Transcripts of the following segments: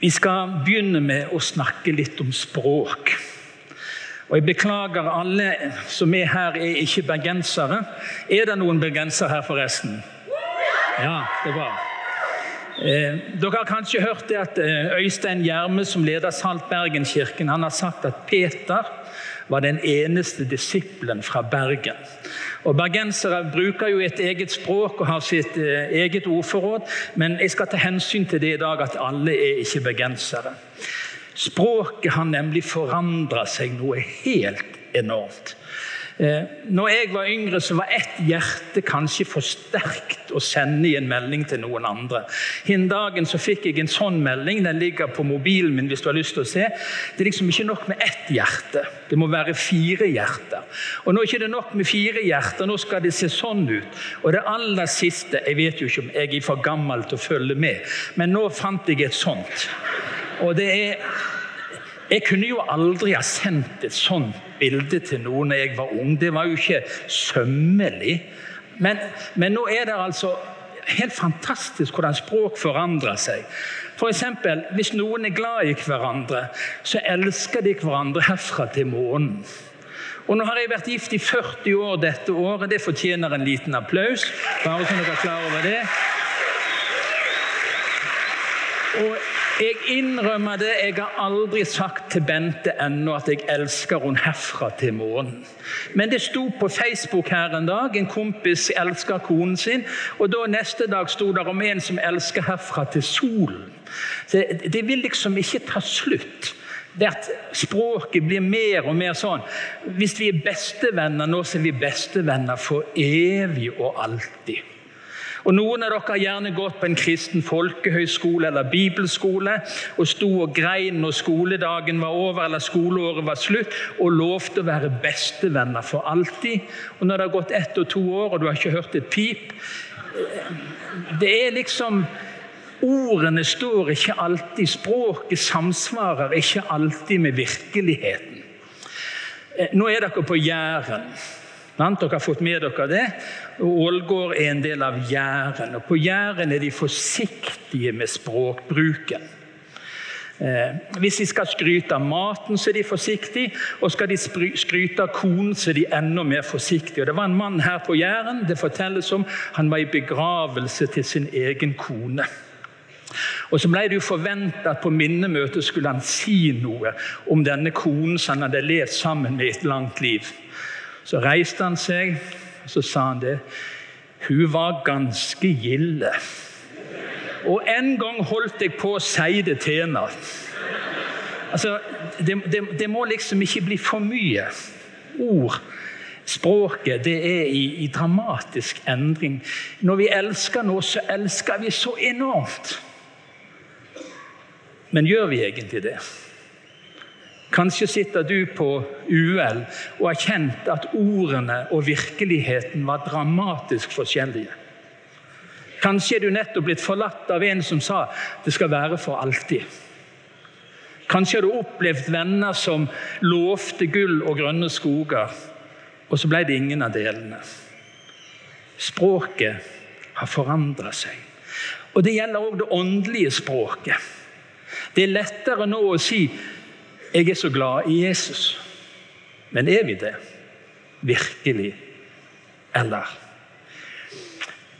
Vi skal begynne med å snakke litt om språk. Og Jeg beklager alle som er her, er ikke bergensere. Er det noen bergensere her, forresten? Ja, det bra. Eh, dere har kanskje hørt det at eh, Øystein Gjerme, som leder Salt Bergen-kirken, han har sagt at Peter var den eneste disippelen fra Bergen. Og Bergensere bruker jo et eget språk og har sitt eh, eget ordforråd, men jeg skal ta hensyn til det i dag at alle er ikke bergensere. Språket har nemlig forandra seg noe helt enormt. Eh, når jeg var yngre, så var ett hjerte kanskje for sterkt å sende i en melding til noen andre. Den dagen så fikk jeg en sånn melding. Den ligger på mobilen min hvis du har lyst til å se. Det er liksom ikke nok med ett hjerte. Det må være fire hjerter. Og nå er det ikke nok med fire hjerter, nå skal det se sånn ut. Og det aller siste Jeg vet jo ikke om jeg er for gammel til å følge med, men nå fant jeg et sånt. Og det er Jeg kunne jo aldri ha sendt et sånt bilde til noen da jeg var ung. Det var jo ikke sømmelig. Men, men nå er det altså helt fantastisk hvordan språk forandrer seg. Eksempel, Hvis noen er glad i hverandre, så elsker de hverandre herfra til månen. Og Nå har jeg vært gift i 40 år dette året. Det fortjener en liten applaus. bare så dere er klar over det. Og jeg innrømmer det, jeg har aldri sagt til Bente ennå at jeg elsker hun herfra til månen. Men det sto på Facebook her en dag. En kompis elsker konen sin. Og da neste dag sto det om en som elsker herfra til solen. Så det vil liksom ikke ta slutt. Det at Språket blir mer og mer sånn. Hvis vi er bestevenner nå, så er vi bestevenner for evig og alltid. Og Noen av dere har gjerne gått på en kristen folkehøyskole eller bibelskole og sto og grein når skoledagen var over eller skoleåret var slutt, og lovte å være bestevenner for alltid. Og Når det har gått ett og to år, og du har ikke hørt et pip Det er liksom Ordene står ikke alltid, språket samsvarer ikke alltid med virkeligheten. Nå er dere på Jæren. Dere har fått med dere det. Ålgård er en del av Jæren. og På Jæren er de forsiktige med språkbruken. Eh, hvis de skal skryte av maten, så er de forsiktige. Og skal de skryte av konen, så er de enda mer forsiktige. Og Det var en mann her på Jæren det fortelles om, han var i begravelse til sin egen kone. Og Så ble det jo forventa at på minnemøtet skulle han si noe om denne konen som han hadde levd sammen med i et langt liv. Så reiste han seg og så sa han det. Hun var ganske gilde. Og en gang holdt jeg på å si det til henne. Altså, det, det, det, må liksom ikke bli for mye. Ord, språket, det er i, i dramatisk endring. Når vi elsker noe, så elsker vi så enormt. Men gjør vi egentlig det? Kanskje sitter du på UL og har kjent at ordene og virkeligheten var dramatisk forskjellige. Kanskje er du nettopp blitt forlatt av en som sa det skal være for alltid. Kanskje har du opplevd venner som lovte gull og grønne skoger, og så ble det ingen av delene. Språket har forandra seg. Og Det gjelder òg det åndelige språket. Det er lettere nå å si jeg er så glad i Jesus. Men er vi det? Virkelig? Eller?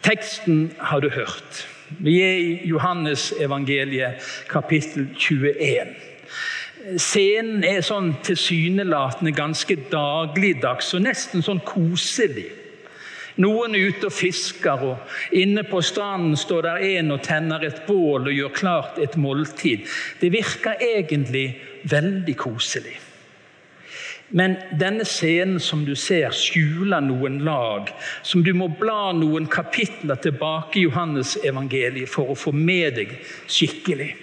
Teksten har du hørt. Vi er i Johannes evangeliet kapittel 21. Scenen er sånn tilsynelatende ganske dagligdags og nesten sånn koselig. Noen er ute og fisker, og inne på stranden står der en og tenner et bål og gjør klart et måltid. Det virker egentlig veldig koselig. Men denne scenen som du ser, skjuler noen lag som du må bla noen kapitler tilbake i Johannes evangeliet for å få med deg skikkelig.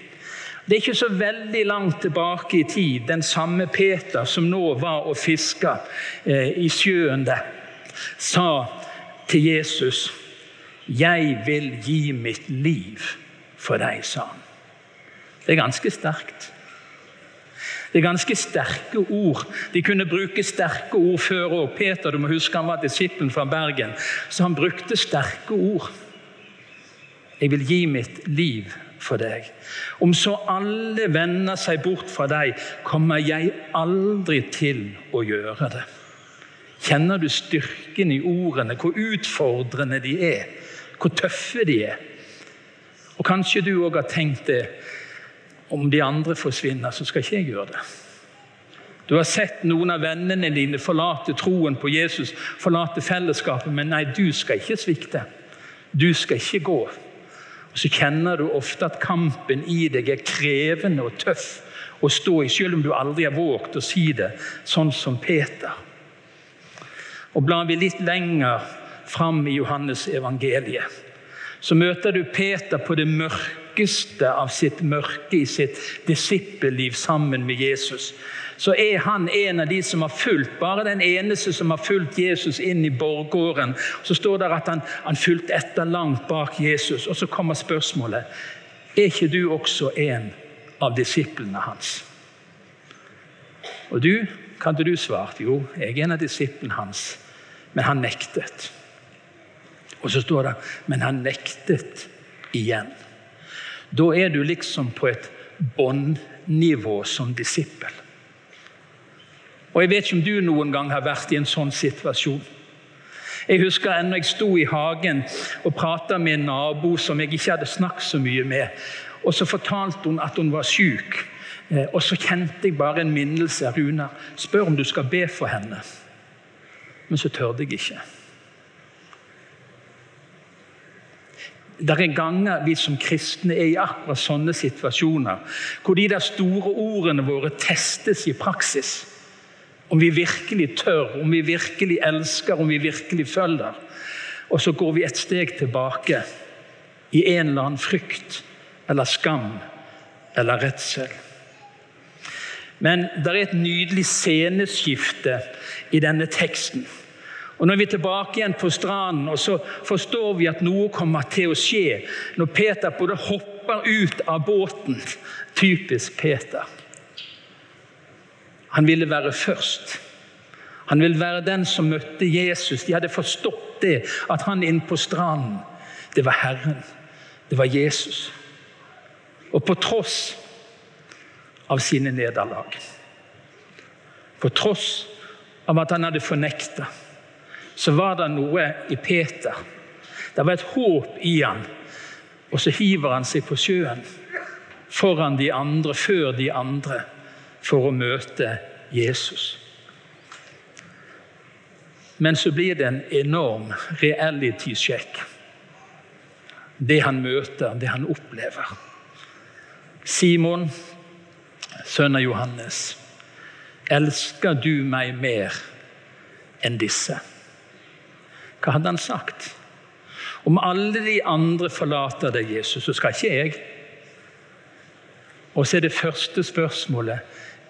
Det er ikke så veldig langt tilbake i tid, den samme Peter som nå var og fiska eh, i sjøen der, sa til Jesus 'Jeg vil gi mitt liv for deg', sa han. Det er ganske sterkt. Det er ganske sterke ord. De kunne bruke sterke ord før òg. Peter du må huske han var disippelen fra Bergen, så han brukte sterke ord. Jeg vil gi mitt liv for deg. Om så alle vender seg bort fra deg, kommer jeg aldri til å gjøre det. Kjenner du styrken i ordene, hvor utfordrende de er, hvor tøffe de er? Og Kanskje du òg har tenkt det. Om de andre forsvinner, så skal ikke jeg gjøre det. Du har sett noen av vennene dine forlate troen på Jesus, forlate fellesskapet, men nei, du skal ikke svikte. Du skal ikke gå. Og Så kjenner du ofte at kampen i deg er krevende og tøff å stå i, selv om du aldri har våget å si det, sånn som Peter. Og Blar vi litt lenger fram i Johannes evangeliet, så møter du Peter på det mørkeste av sitt mørke i sitt disippelliv sammen med Jesus så er han en av de som har fulgt, bare den eneste som har fulgt Jesus inn i borggården. Så står det at han, han fulgte etter langt bak Jesus. Og så kommer spørsmålet er ikke du også en av disiplene hans. Og du, kan du svare? jo, jeg er en av disiplene hans. Men han nektet. Og så står det men han nektet igjen. Da er du liksom på et båndnivå som disippel. Og Jeg vet ikke om du noen gang har vært i en sånn situasjon. Jeg husker ennå jeg sto i hagen og prata med en nabo som jeg ikke hadde snakket så mye med. Og Så fortalte hun at hun var syk. Eh, og så kjente jeg bare en minnelse. Runa, spør om du skal be for henne. Men så tørde jeg ikke. Det er ganger vi som kristne er i akkurat sånne situasjoner, hvor de der store ordene våre testes i praksis. Om vi virkelig tør, om vi virkelig elsker, om vi virkelig følger. Og så går vi et steg tilbake i en eller annen frykt eller skam eller redsel. Men det er et nydelig sceneskifte i denne teksten. Og Når vi er tilbake igjen på stranden, og så forstår vi at noe kommer til å skje når Peter både hopper ut av båten Typisk Peter. Han ville være først. Han ville være den som møtte Jesus. De hadde forstått det, at han inne på stranden, det var Herren. Det var Jesus. Og på tross av sine nederlag, på tross av at han hadde fornekta, så var det noe i Peter. Det var et håp i han. Og så hiver han seg på sjøen foran de andre, før de andre for å møte Jesus. Men så blir det en enorm reality-sjekk. Det han møter, det han opplever. Simon, sønn av Johannes, elsker du meg mer enn disse? Hva hadde han sagt? Om alle de andre forlater deg, Jesus, så skal ikke jeg. Og så er det første spørsmålet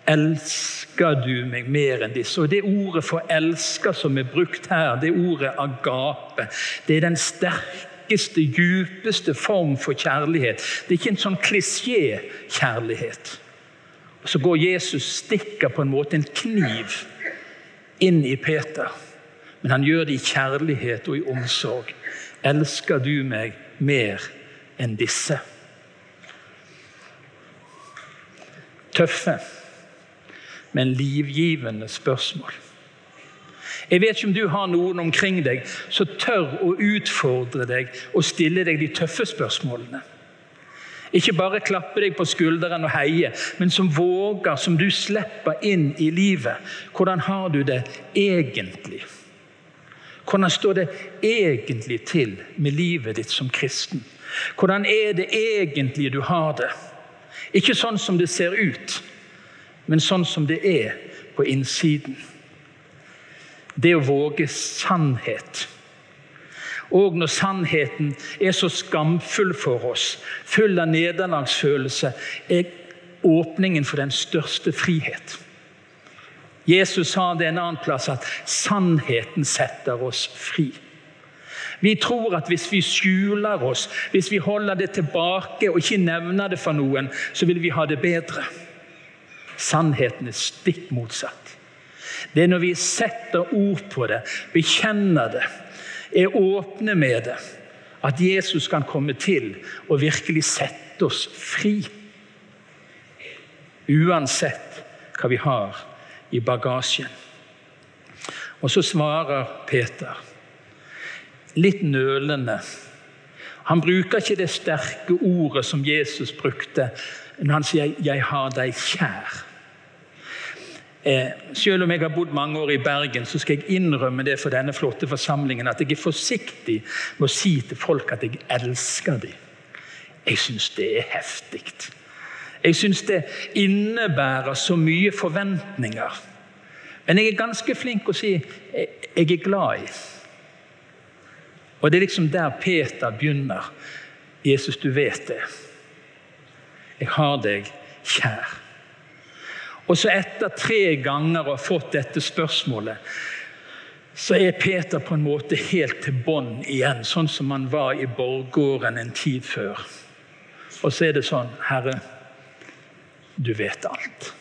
Elsker du meg mer enn disse? Og Det ordet for 'elsker' som er brukt her, det ordet 'agape', det er den sterkeste, djupeste form for kjærlighet. Det er ikke en sånn klisjé-kjærlighet. Så går Jesus stikker på en måte en kniv inn i Peter. Men han gjør det i kjærlighet og i omsorg. Elsker du meg mer enn disse? Tøffe men livgivende spørsmål. Jeg vet ikke om du har noen omkring deg som tør å utfordre deg og stille deg de tøffe spørsmålene. Ikke bare klappe deg på skulderen og heie, men som våger, som du slipper inn i livet. Hvordan har du det egentlig? Hvordan står det egentlig til med livet ditt som kristen? Hvordan er det egentlig du har det? Ikke sånn som det ser ut, men sånn som det er på innsiden. Det å våge sannhet. Og når sannheten er så skamfull for oss, full av nederlagsfølelse, er åpningen for den største frihet. Jesus sa det en annen plass at sannheten setter oss fri. Vi tror at hvis vi skjuler oss, hvis vi holder det tilbake og ikke nevner det for noen, så vil vi ha det bedre. Sannheten er stikk motsatt. Det er når vi setter ord på det, bekjenner det, er åpne med det, at Jesus kan komme til og virkelig sette oss fri. Uansett hva vi har i bagasjen. Og så svarer Peter, litt nølende Han bruker ikke det sterke ordet som Jesus brukte når han sier 'jeg har deg kjær'. Eh, selv om jeg har bodd mange år i Bergen, så skal jeg innrømme det for denne flotte forsamlingen at jeg er forsiktig med å si til folk at jeg elsker dem. Jeg syns det er heftig. Jeg syns det innebærer så mye forventninger. Men jeg er ganske flink å si jeg er glad i. Og det er liksom der Peter begynner. Jesus, du vet det. Jeg har deg kjær. Og så etter tre ganger å ha fått dette spørsmålet, så er Peter på en måte helt til bånn igjen, sånn som han var i borggården en tid før. Og så er det sånn Herre, du vet alt.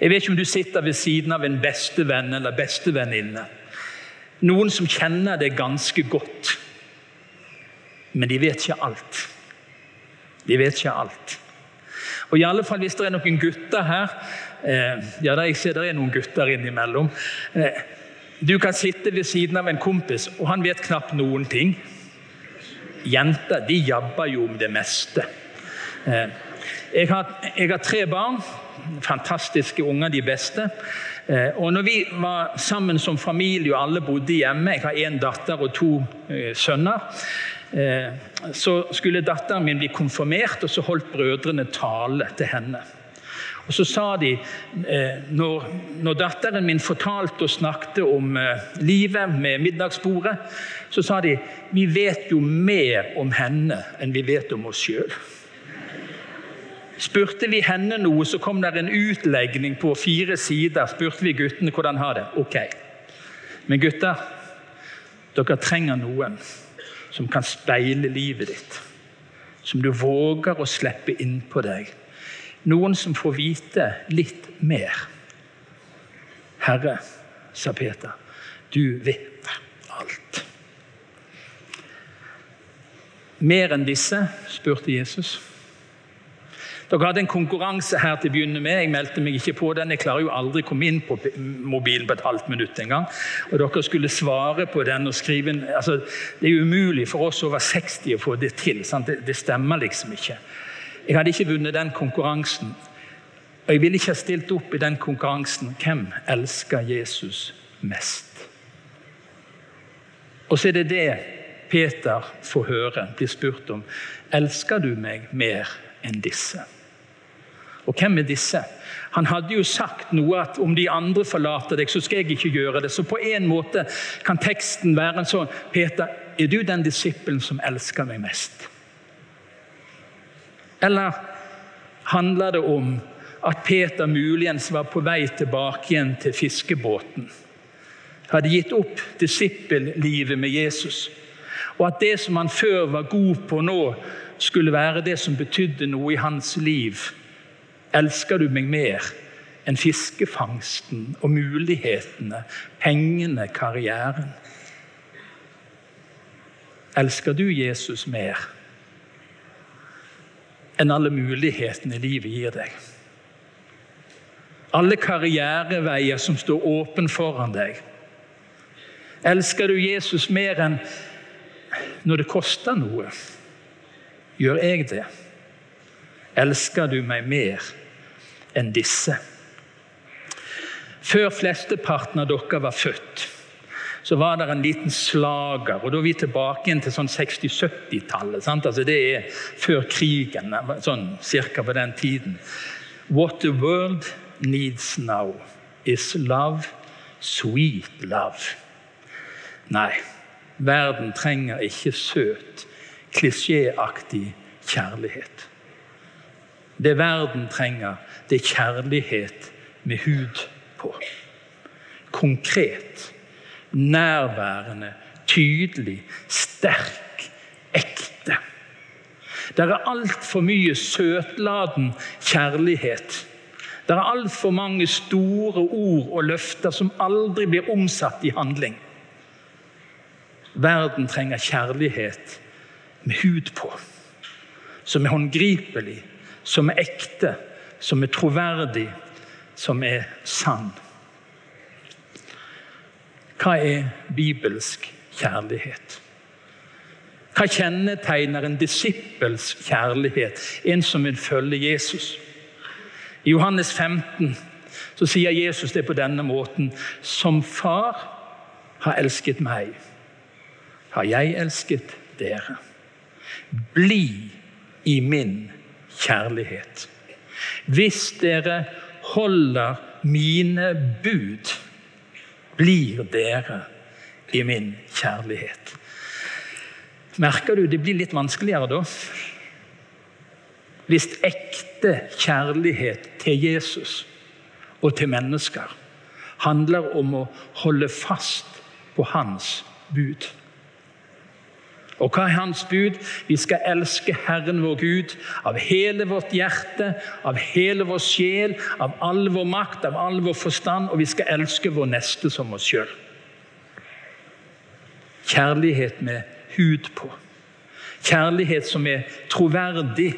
Jeg vet ikke om du sitter ved siden av en bestevenn eller bestevenninne. Noen som kjenner deg ganske godt. Men de vet ikke alt. De vet ikke alt. Og i alle fall Hvis det er noen gutter her eh, Ja, jeg ser det er noen gutter innimellom. Eh, du kan sitte ved siden av en kompis, og han vet knapt noen ting. Jenter de jabber jo om det meste. Eh, jeg, har, jeg har tre barn. Fantastiske unger, de beste. Eh, og når vi var sammen som familie og alle bodde hjemme Jeg har én datter og to eh, sønner. Eh, så skulle datteren min bli konfirmert, og så holdt brødrene tale til henne. Og så sa de, når, når datteren min fortalte og snakket om livet med middagsbordet, så sa de vi vet jo mer om henne enn vi vet om oss sjøl. Spurte vi henne noe, så kom det en utlegning på fire sider. Spurte vi guttene hvordan har det. Ok. Men gutter, dere trenger noen som kan speile livet ditt. Som du våger å slippe innpå deg. Noen som får vite litt mer. Herre, sa Peter, du vet alt. Mer enn disse, spurte Jesus. Dere hadde en konkurranse her til å begynne med. Jeg meldte meg ikke på den. Jeg klarer jo aldri å komme inn på mobilen på et halvt minutt engang. Og dere skulle svare på den og skrive en, altså, Det er umulig for oss over 60 å få det til. Det, det, stemmer liksom ikke. Jeg hadde ikke vunnet den konkurransen. Og jeg ville ikke ha stilt opp i den konkurransen. Hvem elsker Jesus mest? Og så er det det Peter får høre, blir spurt om. Elsker du meg mer enn disse? Og hvem er disse? Han hadde jo sagt noe at om de andre forlater deg, så skal jeg ikke gjøre det. Så på en måte kan teksten være en sånn Peter, er du den disippelen som elsker meg mest? Eller handler det om at Peter muligens var på vei tilbake igjen til fiskebåten? Hadde gitt opp disippellivet med Jesus. Og at det som han før var god på nå, skulle være det som betydde noe i hans liv elsker du meg mer enn fiskefangsten og mulighetene, pengene, karrieren? Elsker du Jesus mer enn alle mulighetene livet gir deg? Alle karriereveier som står åpen foran deg. Elsker du Jesus mer enn når det koster noe? Gjør jeg det? Elsker du meg mer enn disse. Før flesteparten av dere var født, så var det en liten slager. og Da er vi tilbake igjen til sånn 60-70-tallet. Altså det er før krigen, sånn cirka på den tiden. What the world needs now is love, sweet love. Nei, verden trenger ikke søt, klisjéaktig kjærlighet. Det verden trenger, det er kjærlighet med hud på. Konkret, nærværende, tydelig, sterk, ekte. Det er altfor mye søtladen kjærlighet. Det er altfor mange store ord og løfter som aldri blir omsatt i handling. Verden trenger kjærlighet med hud på. som er håndgripelig, som er ekte, som er troverdig, som er sann. Hva er bibelsk kjærlighet? Hva kjennetegner en disippels kjærlighet, en som vil følge Jesus? I Johannes 15 så sier Jesus det på denne måten. Som far har elsket meg, har jeg elsket dere. Bli i min kjærlighet. Hvis dere holder mine bud, blir dere i min kjærlighet. Merker du det blir litt vanskeligere da? Hvis ekte kjærlighet til Jesus og til mennesker handler om å holde fast på hans bud. Og hva er hans bud? Vi skal elske Herren vår Gud av hele vårt hjerte, av hele vår sjel, av all vår makt, av all vår forstand, og vi skal elske vår neste som oss sjøl. Kjærlighet med hud på. Kjærlighet som er troverdig.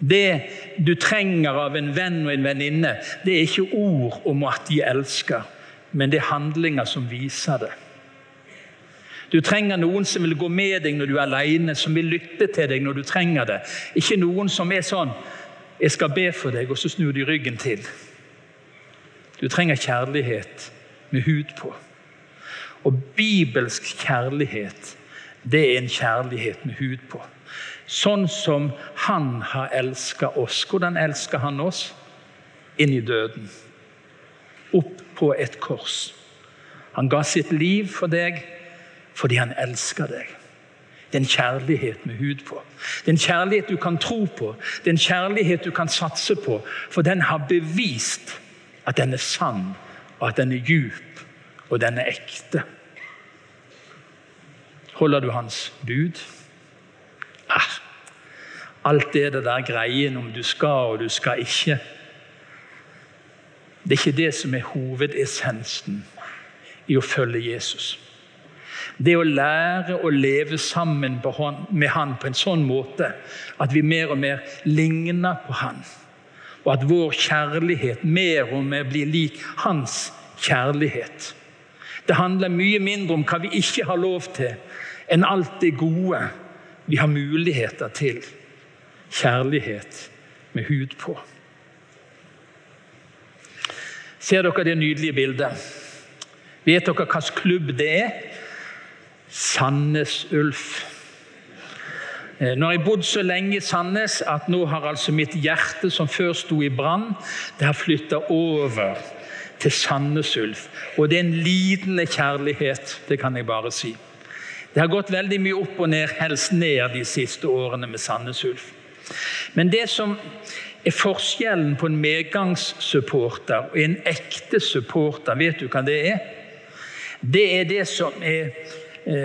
Det du trenger av en venn og en venninne, det er ikke ord om at de elsker, men det er handlinger som viser det. Du trenger noen som vil gå med deg når du er alene, som vil lytte til deg når du trenger det. Ikke noen som er sånn 'Jeg skal be for deg', og så snur de ryggen til. Du trenger kjærlighet med hud på. Og bibelsk kjærlighet, det er en kjærlighet med hud på. Sånn som han har elska oss. Hvordan elsker han oss? Inn i døden. Opp på et kors. Han ga sitt liv for deg fordi han elsker deg. Det er en kjærlighet med hud på. Det er en kjærlighet du kan tro på, det er en kjærlighet du kan satse på. For den har bevist at den er sann, og at den er djup, og den er ekte. Holder du hans bud? Ah, alt det der greien om du skal og du skal ikke. Det er ikke det som er hovedessensen i å følge Jesus. Det å lære å leve sammen med Han på en sånn måte at vi mer og mer ligner på Han. Og at vår kjærlighet mer og mer blir lik Hans kjærlighet. Det handler mye mindre om hva vi ikke har lov til, enn alt det gode vi har muligheter til. Kjærlighet med hud på. Ser dere det nydelige bildet? Vet dere hvilken klubb det er? Sandnes Ulf. Eh, nå har jeg bodd så lenge i Sandnes at nå har altså mitt hjerte, som før sto i brann, det har flytta over til Sandnes Ulf. Og det er en lidende kjærlighet, det kan jeg bare si. Det har gått veldig mye opp og ned, helst ned de siste årene med Sandnes Ulf. Men det som er forskjellen på en medgangssupporter og en ekte supporter, vet du hva det er? Det er det som er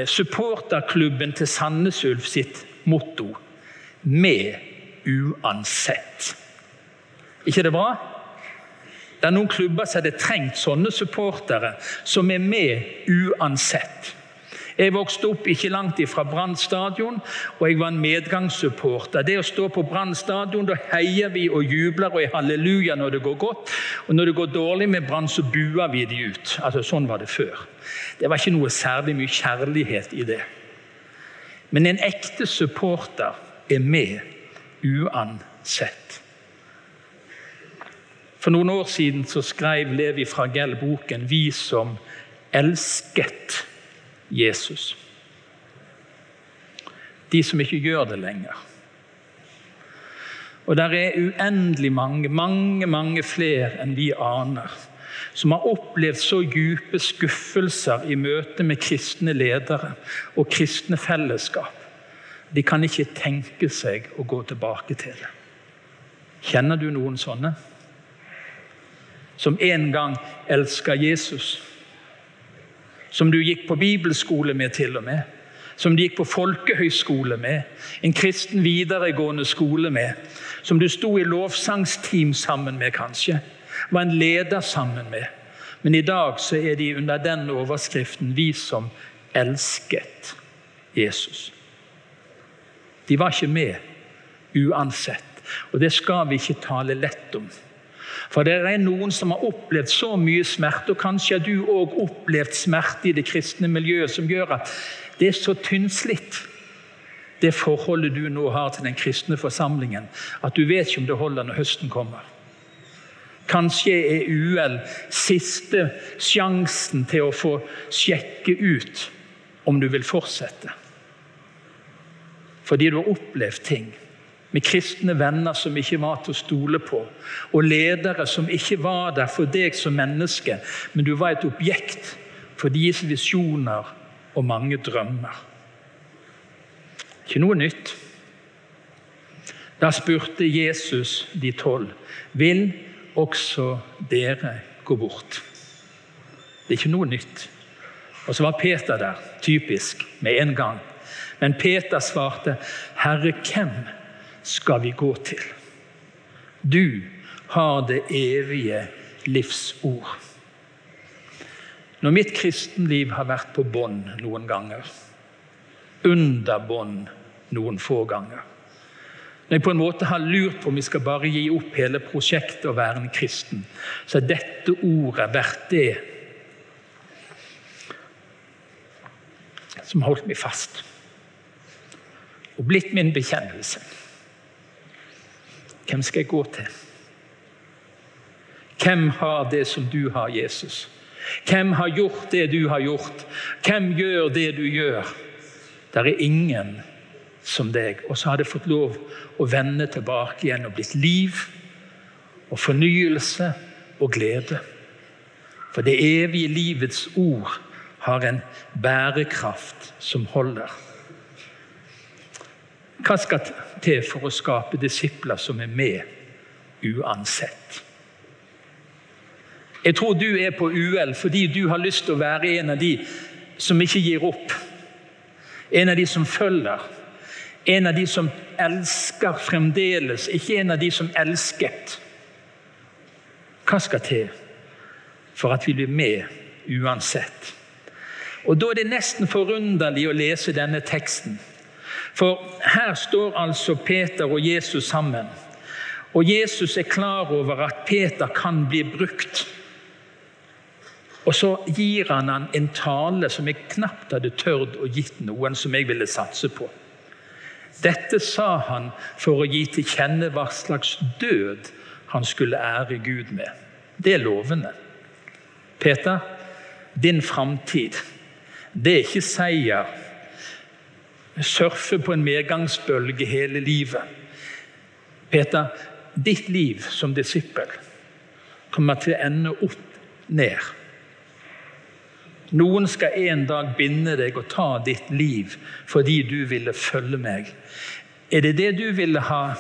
supporterklubben til Sandnes Ulf sitt motto 'Med uansett'. ikke det bra? Det er noen klubber som hadde trengt sånne supportere som er med uansett. Jeg vokste opp ikke langt fra Brann stadion, og jeg var en medgangssupporter. Det å stå på Brann stadion, da heier vi og jubler og er halleluja når det går godt. Og når det går dårlig med Brann, så buer vi de ut. Altså, Sånn var det før. Det var ikke noe særlig mye kjærlighet i det. Men en ekte supporter er med uansett. For noen år siden så skrev Levi Fragell boken 'Vi som elsket'. Jesus. De som ikke gjør det lenger. Og der er uendelig mange, mange, mange flere enn vi aner, som har opplevd så dype skuffelser i møte med kristne ledere og kristne fellesskap. De kan ikke tenke seg å gå tilbake til det. Kjenner du noen sånne? Som en gang elska Jesus som du gikk på bibelskole med, til og med. Som du gikk på folkehøyskole med, en kristen videregående skole med. Som du sto i lovsangsteam sammen med, kanskje. Var en leder sammen med. Men i dag så er de under den overskriften 'Vi som elsket Jesus'. De var ikke med uansett. Og det skal vi ikke tale lett om. For det er noen som har opplevd så mye smerte, og kanskje har du òg opplevd smerte i det kristne miljøet, som gjør at det er så tynnslitt, det forholdet du nå har til den kristne forsamlingen, at du vet ikke om det holder når høsten kommer. Kanskje er UL siste sjansen til å få sjekke ut om du vil fortsette. Fordi du har opplevd ting med kristne venner som ikke var til å stole på, og ledere som ikke var der for deg som menneske, men du var et objekt for deres visjoner og mange drømmer. Ikke noe nytt. Da spurte Jesus de tolv vil også dere gå bort. Det er ikke noe nytt. Og så var Peter der, typisk, med en gang. Men Peter svarte, 'Herre, hvem skal vi gå til. Du har det evige livsord. Når mitt kristenliv har vært på bånn noen ganger, under bånd noen få ganger Når jeg på en måte har lurt på om vi skal bare gi opp hele prosjektet og være en kristen, så er dette ordet verdt det som holdt meg fast og blitt min bekjennelse. Hvem skal jeg gå til? Hvem har det som du har, Jesus? Hvem har gjort det du har gjort? Hvem gjør det du gjør? Det er ingen som deg. Og så har det fått lov å vende tilbake igjen og blitt liv og fornyelse og glede. For det evige livets ord har en bærekraft som holder. Hva skal til for å skape disipler som er med uansett? Jeg tror du er på UL fordi du har lyst til å være en av de som ikke gir opp. En av de som følger. En av de som elsker fremdeles, ikke en av de som elsket. Hva skal til for at vi blir med uansett? Og Da er det nesten forunderlig å lese denne teksten. For her står altså Peter og Jesus sammen. Og Jesus er klar over at Peter kan bli brukt. Og så gir han han en tale som jeg knapt hadde tørt å gitt noen som jeg ville satse på. Dette sa han for å gi til kjenne hva slags død han skulle ære Gud med. Det er lovende. Peter, din framtid, det er ikke seier surfe på en medgangsbølge hele livet. Peter, ditt liv som disippel kommer til å ende opp ned. Noen skal en dag binde deg og ta ditt liv fordi du ville følge meg. Er det det du ville ha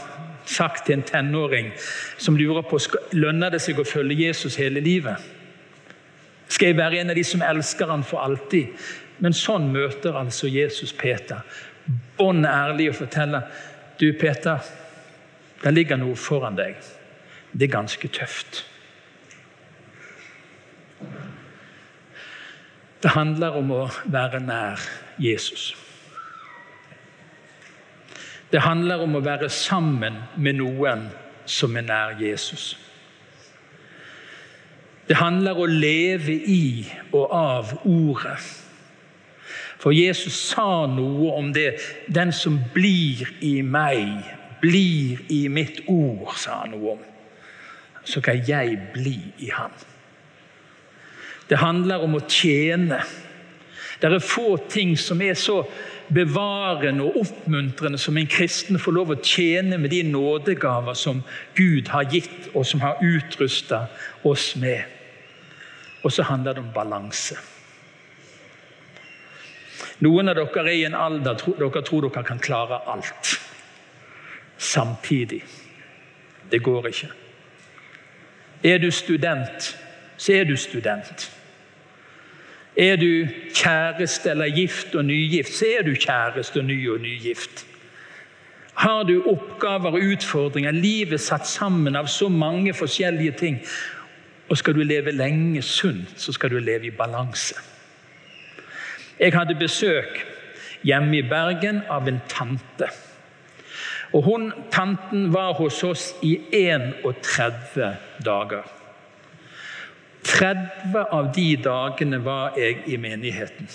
sagt til en tenåring som lurer på lønner det seg å følge Jesus hele livet? Skal jeg være en av de som elsker han for alltid? Men sånn møter altså Jesus Peter. Bånn ærlig og forteller du Peter, det ligger noe foran deg. Det er ganske tøft. Det handler om å være nær Jesus. Det handler om å være sammen med noen som er nær Jesus. Det handler om å leve i og av Ordet. For Jesus sa noe om det. 'Den som blir i meg, blir i mitt ord', sa han noe om. Så kan jeg bli i ham. Det handler om å tjene. Det er få ting som er så bevarende og oppmuntrende som en kristen får lov å tjene med de nådegaver som Gud har gitt, og som har utrusta oss med. Og så handler det om balanse. Noen av dere er i en alder dere tror dere kan klare alt samtidig. Det går ikke. Er du student, så er du student. Er du kjæreste eller gift og nygift, så er du kjæreste og ny og nygift. Har du oppgaver og utfordringer, livet satt sammen av så mange forskjellige ting, og skal du leve lenge sunt, så skal du leve i balanse. Jeg hadde besøk hjemme i Bergen av en tante. Og hun, Tanten var hos oss i 31 dager. 30 av de dagene var jeg i menigheten.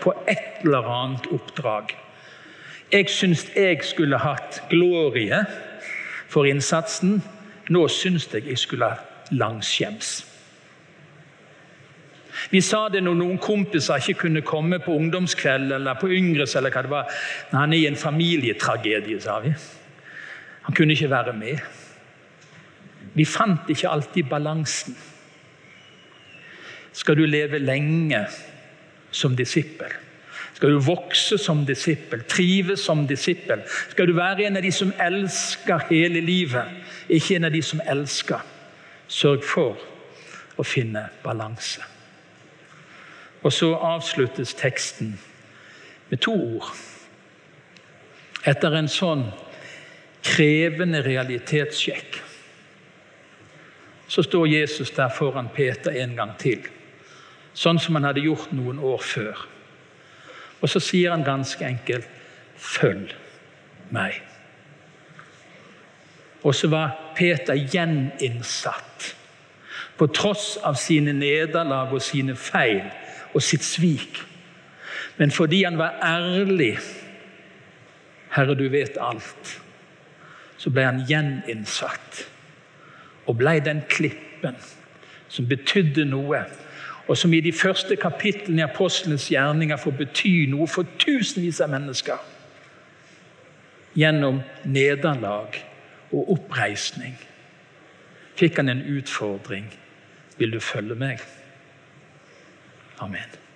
På et eller annet oppdrag. Jeg syns jeg skulle hatt glorie for innsatsen. Nå syns jeg jeg skulle hatt langskjems. Vi sa det når noen kompiser ikke kunne komme på ungdomskveld eller på Yngres. eller hva det var. Han er i en familietragedie, sa vi. Han kunne ikke være med. Vi fant ikke alltid balansen. Skal du leve lenge som disippel? Skal du vokse som disippel, trives som disippel? Skal du være en av de som elsker hele livet, ikke en av de som elsker? Sørg for å finne balanse. Og så avsluttes teksten med to ord. Etter en sånn krevende realitetssjekk så står Jesus der foran Peter en gang til. Sånn som han hadde gjort noen år før. Og så sier han ganske enkelt 'Følg meg'. Og så var Peter gjeninnsatt. På tross av sine nederlag og sine feil og sitt svik. Men fordi han var ærlig 'Herre, du vet alt', så ble han gjeninnsatt. Og ble den klippen som betydde noe, og som i de første kapitlene i apostlenes gjerninger får bety noe for tusenvis av mennesker. Gjennom nederlag og oppreisning fikk han en utfordring. Vil du følge meg? Amen.